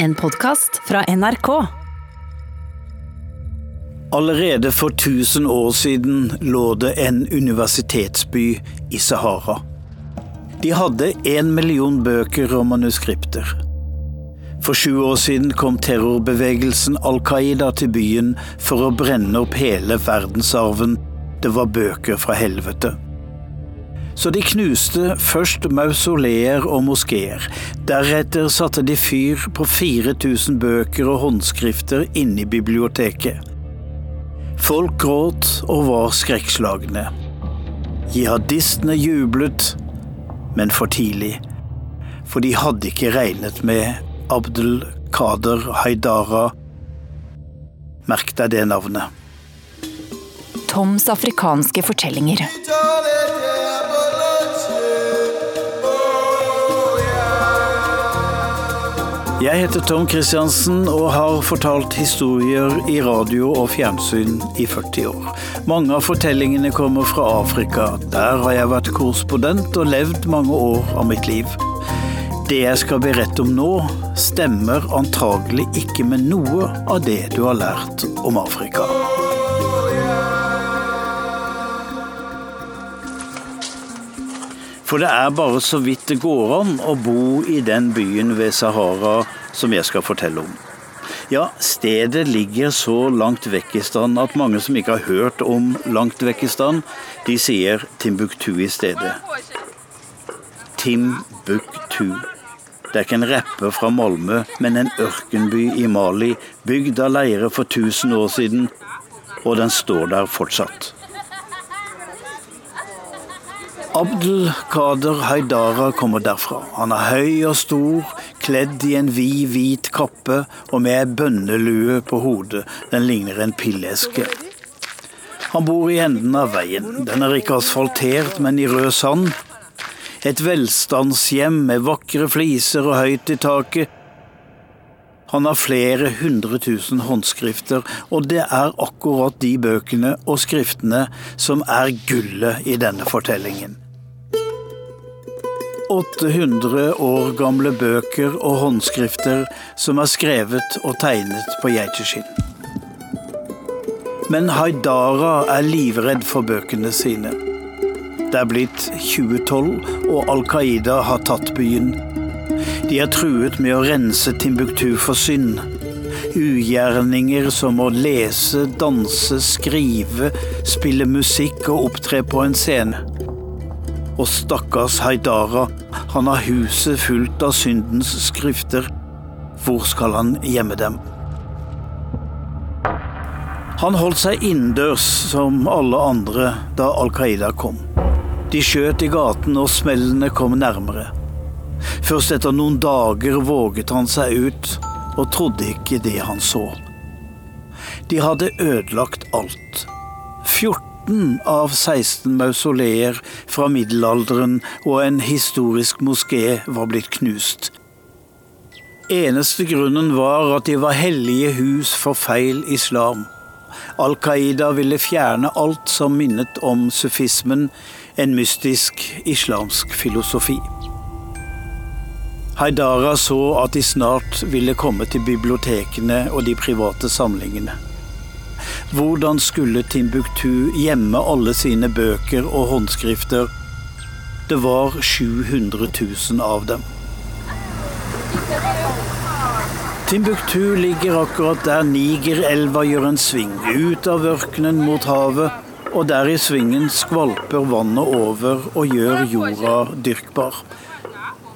En podkast fra NRK. Allerede for 1000 år siden lå det en universitetsby i Sahara. De hadde én million bøker og manuskripter. For sju år siden kom terrorbevegelsen Al Qaida til byen for å brenne opp hele verdensarven. Det var bøker fra helvete. Så de knuste først mausoleer og moskeer. Deretter satte de fyr på 4000 bøker og håndskrifter inne i biblioteket. Folk gråt og var skrekkslagne. Jihadistene jublet, men for tidlig. For de hadde ikke regnet med Abdel Kader Haidara. Merk deg det navnet. Toms afrikanske fortellinger. Jeg heter Tom Christiansen og har fortalt historier i radio og fjernsyn i 40 år. Mange av fortellingene kommer fra Afrika. Der har jeg vært korrespondent og levd mange år av mitt liv. Det jeg skal berette om nå, stemmer antagelig ikke med noe av det du har lært om Afrika. For det er bare så vidt det går an å bo i den byen ved Sahara som jeg skal fortelle om. Ja, stedet ligger så langt vekk i stand at mange som ikke har hørt om langt vekk i stand, de sier Timbuktu i stedet. Timbuktu. Det er ikke en rapper fra Malmö, men en ørkenby i Mali, bygd av leire for 1000 år siden, og den står der fortsatt. Abdel Kader Haidara kommer derfra. Han er høy og stor, kledd i en vid, hvit kappe og med ei bønnelue på hodet. Den ligner en pilleske. Han bor i enden av veien. Den er ikke asfaltert, men i rød sand. Et velstandshjem med vakre fliser og høyt i taket. Han har flere hundre tusen håndskrifter, og det er akkurat de bøkene og skriftene som er gullet i denne fortellingen. 800 år gamle bøker og håndskrifter som er skrevet og tegnet på geiteskinn. Men Haidara er livredd for bøkene sine. Det er blitt 2012, og Al Qaida har tatt byen. De er truet med å rense Timbuktu for synd. Ugjerninger som å lese, danse, skrive, spille musikk og opptre på en scene. Og stakkars Haidara, han har huset fullt av syndens skrifter. Hvor skal han gjemme dem? Han holdt seg innendørs som alle andre da Al Qaida kom. De skjøt i gaten, og smellene kom nærmere. Først etter noen dager våget han seg ut, og trodde ikke det han så. De hadde ødelagt alt. 14 av 16 mausoleer fra middelalderen og en historisk moské var blitt knust. Eneste grunnen var at de var hellige hus for feil islam. Al Qaida ville fjerne alt som minnet om sufismen, en mystisk islamsk filosofi. Haidara så at de snart ville komme til bibliotekene og de private samlingene. Hvordan skulle Timbuktu gjemme alle sine bøker og håndskrifter? Det var 700 000 av dem. Timbuktu ligger akkurat der Nigerelva gjør en sving, ut av ørkenen mot havet, og der i svingen skvalper vannet over og gjør jorda dyrkbar.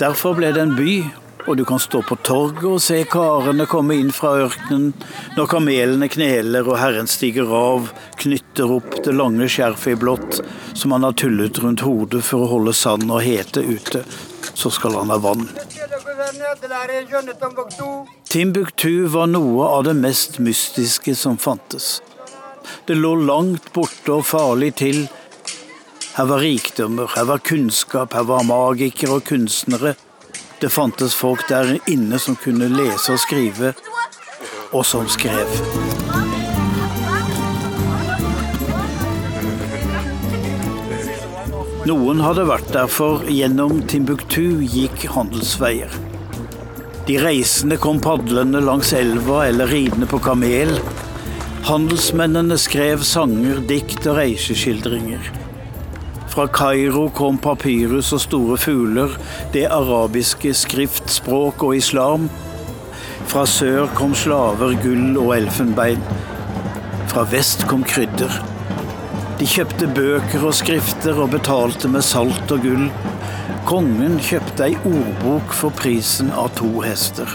Derfor ble det en by, og du kan stå på torget og se karene komme inn fra ørkenen når kamelene kneler og Herren stiger av, knytter opp det lange skjerfet i blått som han har tullet rundt hodet for å holde sand og hete ute. Så skal han ha vann. Timbuktu var noe av det mest mystiske som fantes. Det lå langt borte og farlig til. Her var rikdommer, her var kunnskap, her var magikere og kunstnere. Det fantes folk der inne som kunne lese og skrive, og som skrev. Noen hadde vært der, for gjennom Timbuktu gikk handelsveier. De reisende kom padlende langs elva eller ridende på kamel. Handelsmennene skrev sanger, dikt og reiseskildringer. Fra Kairo kom papyrus og store fugler, det arabiske skriftspråk og islam. Fra sør kom slaver, gull og elfenbein. Fra vest kom krydder. De kjøpte bøker og skrifter og betalte med salt og gull. Kongen kjøpte ei ordbok for prisen av to hester.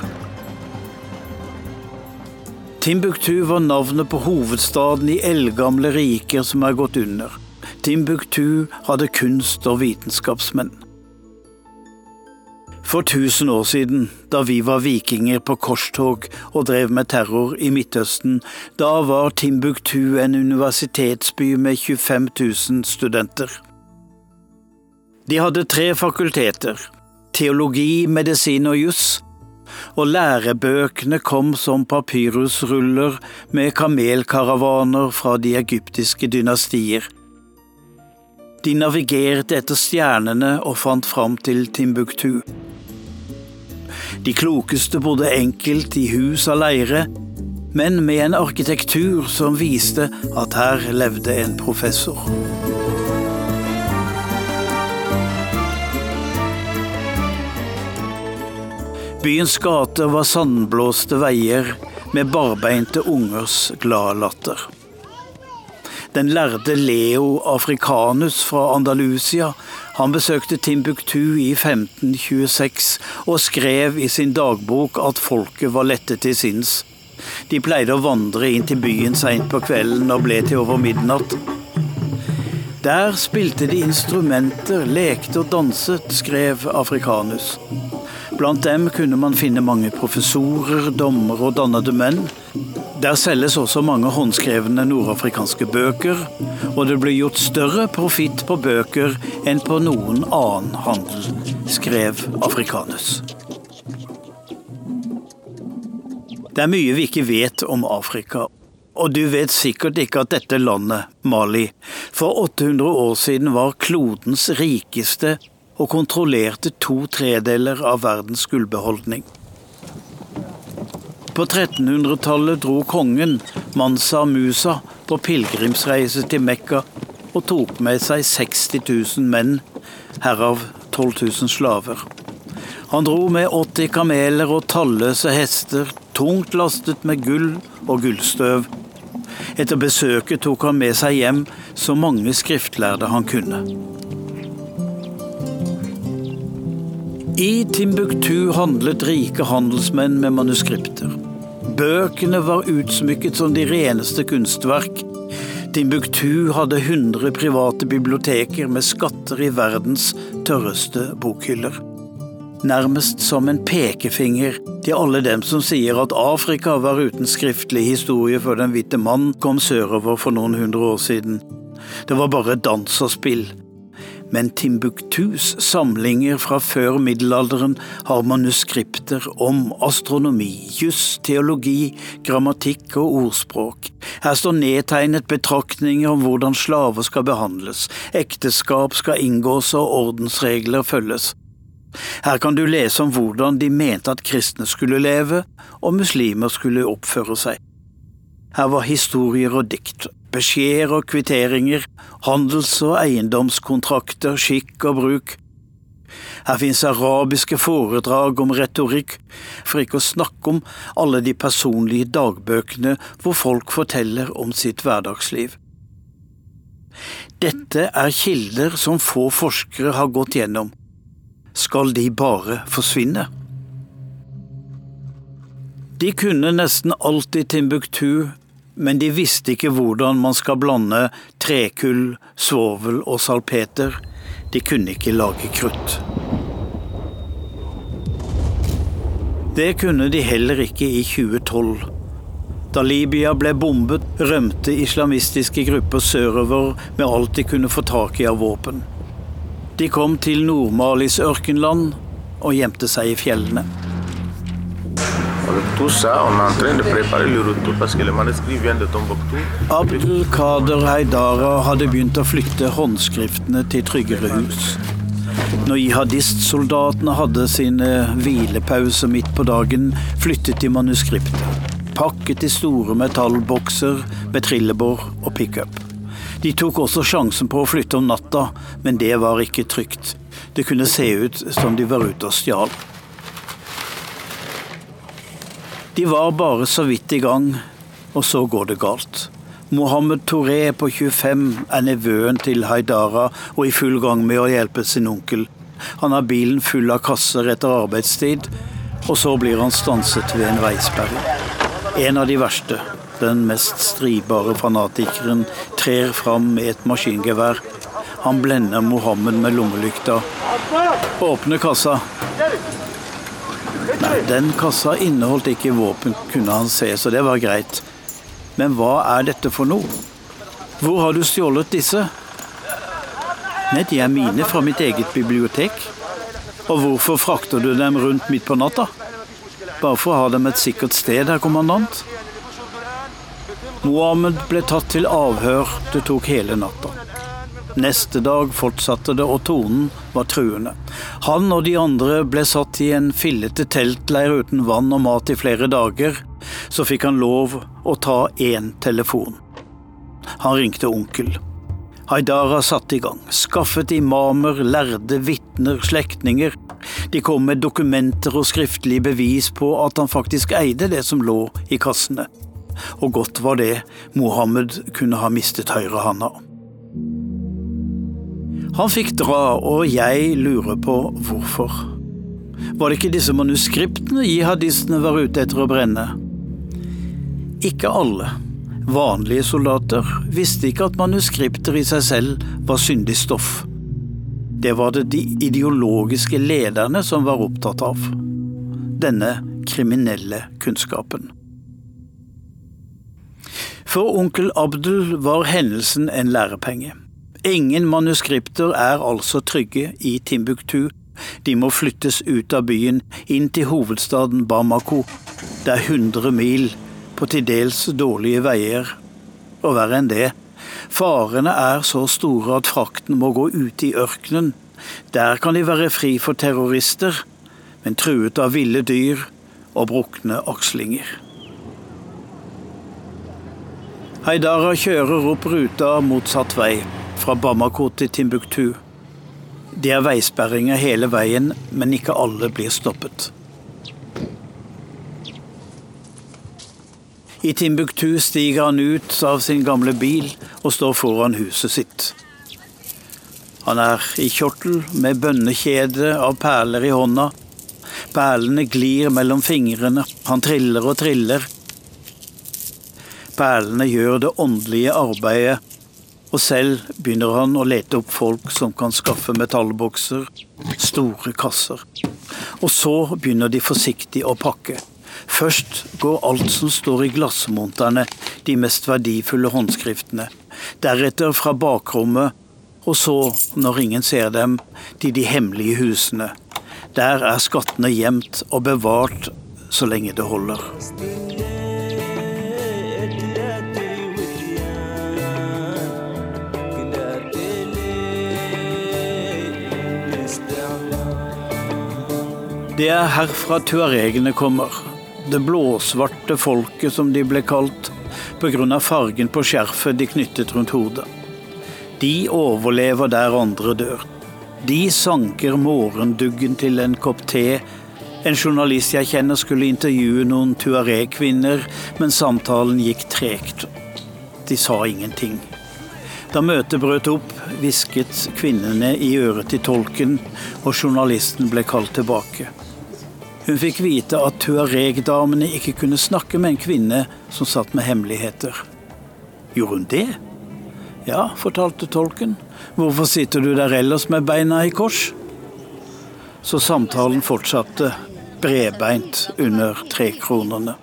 Timbuktu var navnet på hovedstaden i eldgamle riker som er gått under. Timbuktu hadde kunst- og vitenskapsmenn. For tusen år siden, da vi var vikinger på korstog og drev med terror i Midtøsten, da var Timbuktu en universitetsby med 25 000 studenter. De hadde tre fakulteter teologi, medisin og juss, og lærebøkene kom som papyrusruller med kamelkaravaner fra de egyptiske dynastier. De navigerte etter stjernene og fant fram til Timbuktu. De klokeste bodde enkelt i hus av leire, men med en arkitektur som viste at her levde en professor. Byens gater var sandblåste veier med barbeinte ungers gladlatter. Den lærde Leo Africanus fra Andalusia han besøkte Timbuktu i 1526 og skrev i sin dagbok at folket var lette til sinns. De pleide å vandre inn til byen seint på kvelden og ble til over midnatt. Der spilte de instrumenter, lekte og danset, skrev Afrikanus. Blant dem kunne man finne mange professorer, dommere og dannede menn. Der selges også mange håndskrevne nordafrikanske bøker, og det blir gjort større profitt på bøker enn på noen annen handel, skrev Afrikanus. Det er mye vi ikke vet om Afrika, og du vet sikkert ikke at dette landet, Mali, for 800 år siden var klodens rikeste og kontrollerte to tredeler av verdens gullbeholdning. På 1300-tallet dro kongen, Mansa Musa, på pilegrimsreise til Mekka og tok med seg 60 000 menn, herav 12 000 slaver. Han dro med 80 kameler og talløse hester, tungt lastet med gull og gullstøv. Etter besøket tok han med seg hjem så mange skriftlærde han kunne. I Timbuktu handlet rike handelsmenn med manuskripter. Bøkene var utsmykket som de reneste kunstverk. Timbuktu hadde 100 private biblioteker med skatter i verdens tørreste bokhyller. Nærmest som en pekefinger til alle dem som sier at Afrika var uten skriftlig historie før den hvite mann kom sørover for noen hundre år siden. Det var bare dans og spill men Timbuktus samlinger fra før middelalderen har manuskripter om astronomi, juss, teologi, grammatikk og ordspråk. Her står nedtegnet betraktninger om hvordan slaver skal behandles, ekteskap skal inngås og ordensregler følges. Her kan du lese om hvordan de mente at kristne skulle leve, og muslimer skulle oppføre seg. Her var historier og dikt, beskjeder og kvitteringer, handels- og eiendomskontrakter, skikk og bruk. Her fins arabiske foredrag om retorikk, for ikke å snakke om alle de personlige dagbøkene hvor folk forteller om sitt hverdagsliv. Dette er kilder som få forskere har gått gjennom. Skal de bare forsvinne? De kunne nesten alltid Timbuktu men de visste ikke hvordan man skal blande trekull, svovel og salpeter. De kunne ikke lage krutt. Det kunne de heller ikke i 2012. Da Libya ble bombet, rømte islamistiske grupper sørover med alt de kunne få tak i av våpen. De kom til Nord-Malis ørkenland og gjemte seg i fjellene tout ça, on est en train de préparer le retour parce que les manuscrits viennent de Tombouctou. Abdul Kader Haidara hadde begynt å flytte håndskriftene til tryggere hus. Når jihadistsoldatene hadde sine hvilepauser midt på dagen, flyttet de manuskriptet. Pakket i store metallbokser med trillebår og pickup. De tok også sjansen på å flytte om natta, men det var ikke trygt. Det kunne se ut som de var ute og stjal. De var bare så vidt i gang, og så går det galt. Mohammed Touré på 25 er nevøen til Haidara og i full gang med å hjelpe sin onkel. Han har bilen full av kasser etter arbeidstid, og så blir han stanset ved en veisperre. En av de verste, den mest stridbare fanatikeren, trer fram med et maskingevær. Han blender Mohammed med lommelykta. Åpner kassa. Den kassa inneholdt ikke våpen, kunne han se, så det var greit. Men hva er dette for noe? Hvor har du stjålet disse? Nei, de er mine fra mitt eget bibliotek. Og hvorfor frakter du dem rundt midt på natta? Bare for å ha dem et sikkert sted, herr kommandant. Mohammed ble tatt til avhør. Det tok hele natta. Neste dag fortsatte det, og tonen var truende. Han og de andre ble satt i en fillete teltleir uten vann og mat i flere dager. Så fikk han lov å ta én telefon. Han ringte onkel. Haidara satte i gang. Skaffet imamer, lærde, vitner, slektninger. De kom med dokumenter og skriftlige bevis på at han faktisk eide det som lå i kassene. Og godt var det, Mohammed kunne ha mistet høyrehånda. Han fikk dra, og jeg lurer på hvorfor. Var det ikke disse manuskriptene jihadistene var ute etter å brenne? Ikke alle. Vanlige soldater visste ikke at manuskripter i seg selv var syndig stoff. Det var det de ideologiske lederne som var opptatt av. Denne kriminelle kunnskapen. For onkel Abdul var hendelsen en lærepenge. Ingen manuskripter er altså trygge i Timbuktu. De må flyttes ut av byen, inn til hovedstaden Bamako. Det er 100 mil på til dels dårlige veier. Og verre enn det, farene er så store at frakten må gå ut i ørkenen. Der kan de være fri for terrorister, men truet av ville dyr og brukne akslinger. Haidara kjører opp ruta motsatt vei fra Bamako til Timbuktu. Det er veisperringer hele veien, men ikke alle blir stoppet. I Timbuktu stiger han ut av sin gamle bil og står foran huset sitt. Han er i kjortel med bønnekjede av perler i hånda. Perlene glir mellom fingrene, han triller og triller. Perlene gjør det åndelige arbeidet og selv begynner han å lete opp folk som kan skaffe metallbokser, store kasser. Og så begynner de forsiktig å pakke. Først går alt som står i glassmonterne, de mest verdifulle håndskriftene. Deretter fra bakrommet, og så, når ingen ser dem, til de hemmelige husene. Der er skattene gjemt og bevart så lenge det holder. Det er herfra tuaregene kommer. Det blåsvarte folket, som de ble kalt, pga. fargen på skjerfet de knyttet rundt hodet. De overlever der andre dør. De sanker morgenduggen til en kopp te. En journalist jeg kjenner skulle intervjue noen tuareg-kvinner, men samtalen gikk tregt. De sa ingenting. Da møtet brøt opp, hvisket kvinnene i øret til tolken, og journalisten ble kalt tilbake. Hun fikk vite at tuareg-damene ikke kunne snakke med en kvinne som satt med hemmeligheter. Gjorde hun det? Ja, fortalte tolken. Hvorfor sitter du der ellers med beina i kors? Så samtalen fortsatte, bredbeint under trekronene.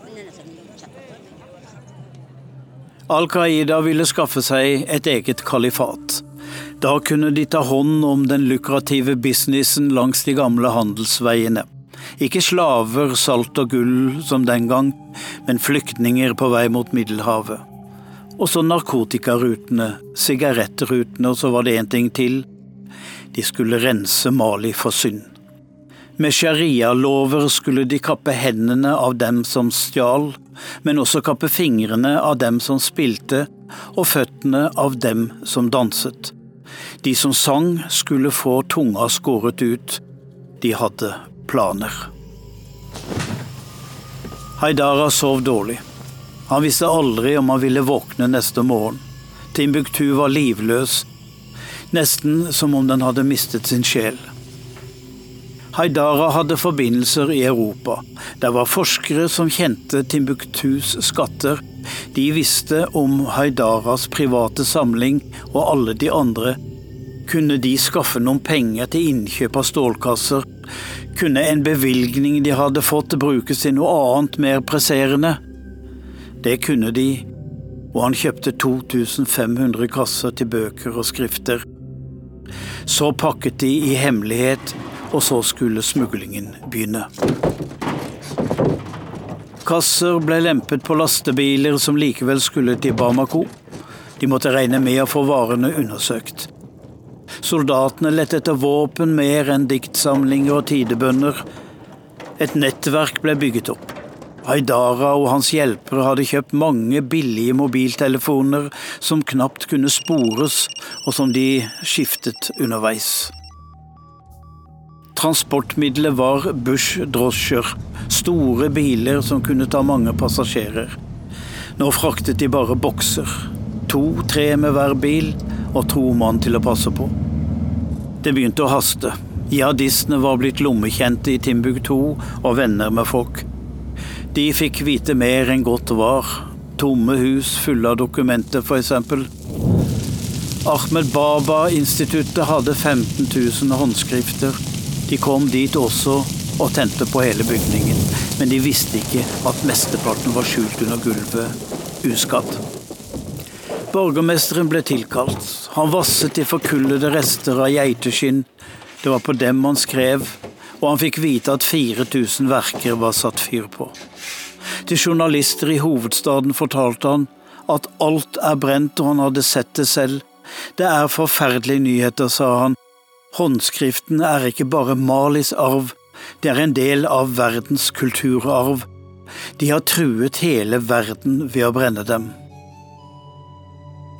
Al Qaida ville skaffe seg et eget kalifat. Da kunne de ta hånd om den lukrative businessen langs de gamle handelsveiene. Ikke slaver, salt og gull som den gang, men flyktninger på vei mot Middelhavet. Og så narkotikarutene, sigarettrutene, og så var det én ting til. De skulle rense Mali for synd. Med sharialover skulle de kappe hendene av dem som stjal, men også kappe fingrene av dem som spilte, og føttene av dem som danset. De som sang, skulle få tunga skåret ut. De hadde planer. Haidara sov dårlig. Han visste aldri om han ville våkne neste morgen. Timbuktu var livløs, nesten som om den hadde mistet sin sjel. Haidara hadde forbindelser i Europa. Det var forskere som kjente Timbuktus skatter. De visste om Haidaras private samling og alle de andre. Kunne de skaffe noen penger til innkjøp av stålkasser? Kunne en bevilgning de hadde fått, brukes til noe annet mer presserende? Det kunne de, og han kjøpte 2500 kasser til bøker og skrifter. Så pakket de i hemmelighet og så skulle smuglingen begynne. Kasser ble lempet på lastebiler som likevel skulle til Bamako. De måtte regne med å få varene undersøkt. Soldatene lette etter våpen mer enn diktsamlinger og tidebønner. Et nettverk ble bygget opp. Haidara og hans hjelpere hadde kjøpt mange billige mobiltelefoner som knapt kunne spores, og som de skiftet underveis. Transportmiddelet var Bush-drosjer, store biler som kunne ta mange passasjerer. Nå fraktet de bare bokser. To-tre med hver bil, og to mann til å passe på. Det begynte å haste. Jihadistene var blitt lommekjente i Timbuktu og venner med folk. De fikk vite mer enn godt var. Tomme hus fulle av dokumenter, f.eks. Ahmed Baba-instituttet hadde 15 000 håndskrifter. De kom dit også og tente på hele bygningen, men de visste ikke at mesteparten var skjult under gulvet, uskadd. Borgermesteren ble tilkalt. Han vasset i forkullede rester av geiteskinn. Det var på dem han skrev, og han fikk vite at 4000 verker var satt fyr på. Til journalister i hovedstaden fortalte han at alt er brent, og han hadde sett det selv. Det er forferdelige nyheter, sa han, Håndskriften er ikke bare Malis arv, det er en del av verdens kulturarv. De har truet hele verden ved å brenne dem.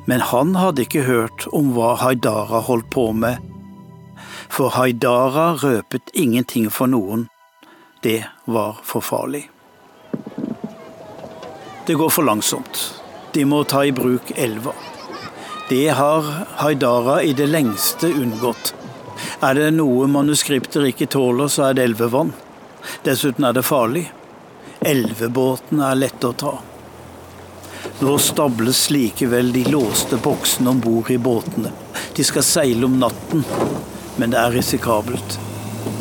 Men han hadde ikke hørt om hva Haidara holdt på med, for Haidara røpet ingenting for noen. Det var for farlig. Det går for langsomt. De må ta i bruk elva. Det har Haidara i det lengste unngått. Er det noe manuskripter ikke tåler, så er det elvevann. Dessuten er det farlig. Elvebåten er lett å ta. Nå stables likevel de låste boksene om bord i båtene. De skal seile om natten, men det er risikabelt.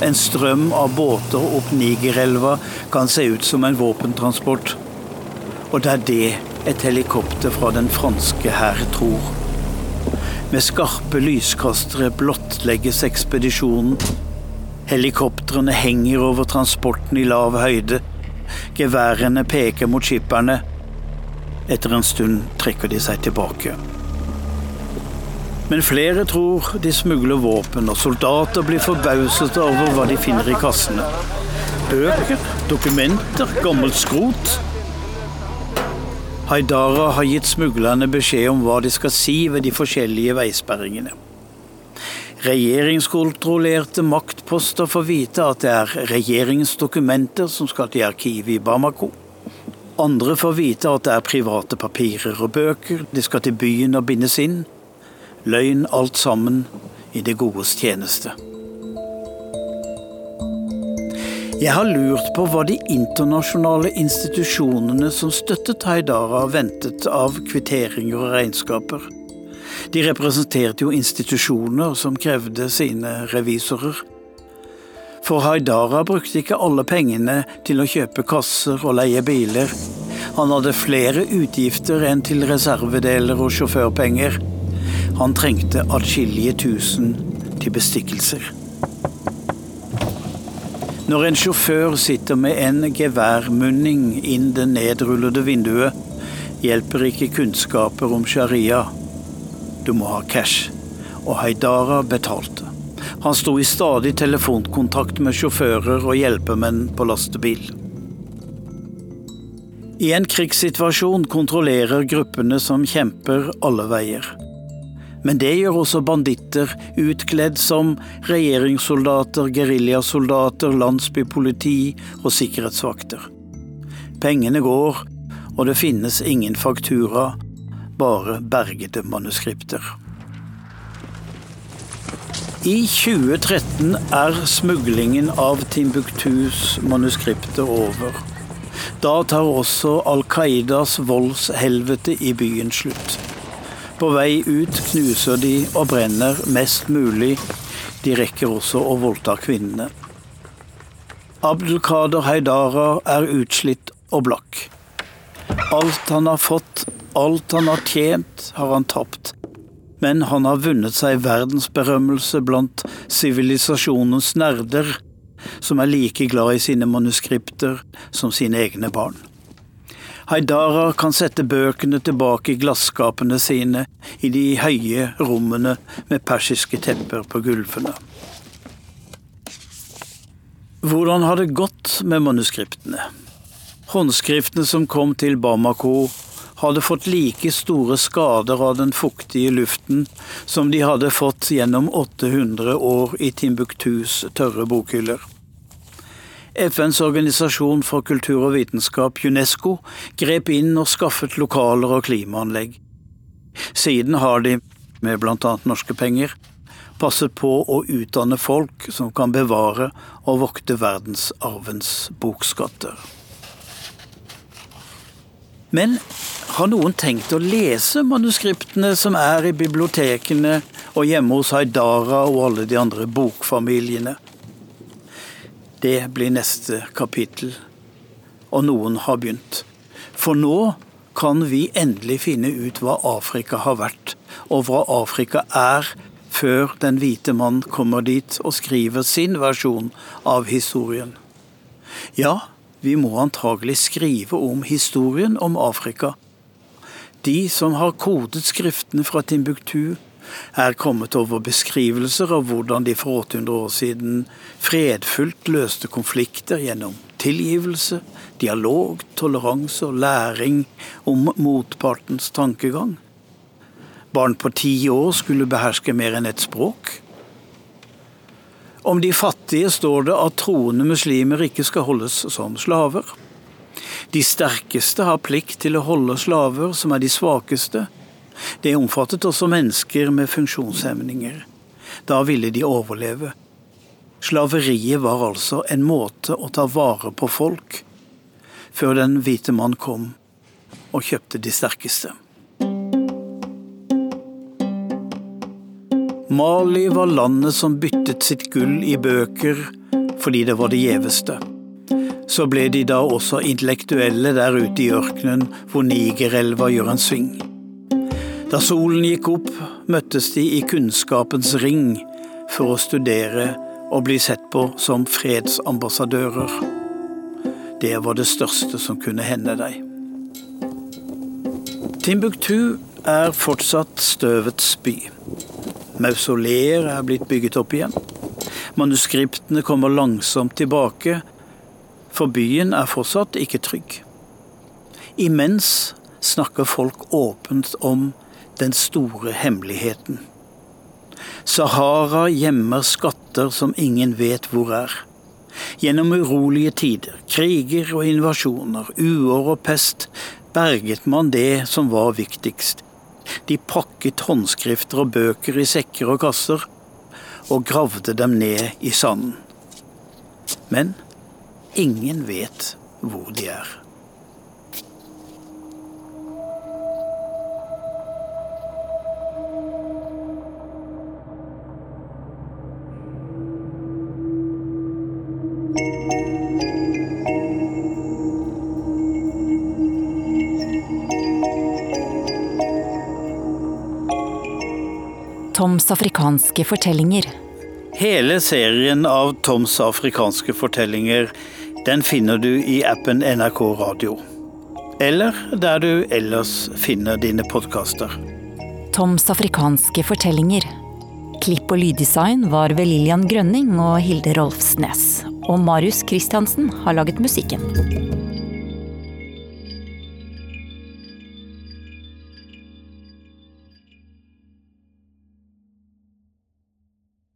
En strøm av båter opp Nigerelva kan se ut som en våpentransport. Og det er det et helikopter fra den franske hær tror. Med skarpe lyskastere blottlegges ekspedisjonen. Helikoptrene henger over transporten i lav høyde. Geværene peker mot skipperne. Etter en stund trekker de seg tilbake. Men flere tror de smugler våpen, og soldater blir forbauset over hva de finner i kassene. Bøker, dokumenter, gammelt skrot. Haidara har gitt smuglerne beskjed om hva de skal si ved de forskjellige veisperringene. Regjeringskontrollerte maktposter får vite at det er regjeringens dokumenter som skal til arkivet i Bamako. Andre får vite at det er private papirer og bøker, de skal til byen og bindes inn. Løgn alt sammen i det godes tjeneste. Jeg har lurt på hva de internasjonale institusjonene som støttet Haidara, ventet av kvitteringer og regnskaper. De representerte jo institusjoner som krevde sine revisorer. For Haidara brukte ikke alle pengene til å kjøpe kasser og leie biler. Han hadde flere utgifter enn til reservedeler og sjåførpenger. Han trengte atskillige tusen til bestikkelser. Når en sjåfør sitter med en geværmunning inn det nedrullede vinduet, hjelper ikke kunnskaper om sharia. Du må ha cash. Og Haidara betalte. Han sto i stadig telefonkontakt med sjåfører og hjelpemenn på lastebil. I en krigssituasjon kontrollerer gruppene som kjemper alle veier. Men det gjør også banditter utkledd som regjeringssoldater, geriljasoldater, landsbypoliti og sikkerhetsvakter. Pengene går, og det finnes ingen faktura, bare bergede manuskripter. I 2013 er smuglingen av Timbuktus manuskriptet over. Da tar også Al Qaidas voldshelvete i byen slutt. På vei ut knuser de og brenner mest mulig. De rekker også å voldta kvinnene. Abdelkader Haidara er utslitt og blakk. Alt han har fått, alt han har tjent, har han tapt. Men han har vunnet seg verdensberømmelse blant sivilisasjonens nerder, som er like glad i sine manuskripter som sine egne barn. Haidara kan sette bøkene tilbake i glasskapene sine i de høye rommene med persiske tepper på gulvene. Hvordan har det gått med manuskriptene? Håndskriftene som kom til Bamako, hadde fått like store skader av den fuktige luften som de hadde fått gjennom 800 år i Timbuktus tørre bokhyller. FNs organisasjon for kultur og vitenskap, UNESCO, grep inn og skaffet lokaler og klimaanlegg. Siden har de, med bl.a. norske penger, passet på å utdanne folk som kan bevare og vokte verdensarvens bokskatter. Men har noen tenkt å lese manuskriptene som er i bibliotekene og hjemme hos Haidara og alle de andre bokfamiliene? Det blir neste kapittel. Og noen har begynt. For nå kan vi endelig finne ut hva Afrika har vært, og hva Afrika er, før den hvite mann kommer dit og skriver sin versjon av historien. Ja, vi må antagelig skrive om historien om Afrika. De som har kodet skriftene fra Timbuktu, er kommet over beskrivelser av hvordan de for 800 år siden fredfullt løste konflikter gjennom tilgivelse, dialog, toleranse og læring om motpartens tankegang. Barn på ti år skulle beherske mer enn ett språk. Om de fattige står det at troende muslimer ikke skal holdes som slaver. De sterkeste har plikt til å holde slaver som er de svakeste, det omfattet også mennesker med funksjonshemninger. Da ville de overleve. Slaveriet var altså en måte å ta vare på folk, før den hvite mann kom og kjøpte de sterkeste. Mali var landet som byttet sitt gull i bøker fordi det var det gjeveste. Så ble de da også intellektuelle der ute i ørkenen hvor Nigerelva gjør en sving. Da solen gikk opp, møttes de i kunnskapens ring for å studere og bli sett på som fredsambassadører. Det var det største som kunne hende deg. Timbuktu er fortsatt støvets by. Mausoleer er blitt bygget opp igjen. Manuskriptene kommer langsomt tilbake, for byen er fortsatt ikke trygg. Imens snakker folk åpent om den store hemmeligheten. Sahara gjemmer skatter som ingen vet hvor er. Gjennom urolige tider, kriger og invasjoner, uår og pest, berget man det som var viktigst. De pakket håndskrifter og bøker i sekker og kasser, og gravde dem ned i sanden. Men ingen vet hvor de er. Toms afrikanske fortellinger. Hele serien av Toms afrikanske fortellinger den finner du i appen NRK Radio. Eller der du ellers finner dine podkaster. Toms afrikanske fortellinger. Klipp og lyddesign var ved Lillian Grønning og Hilde Rolfsnes. Og Marius Christiansen har laget musikken.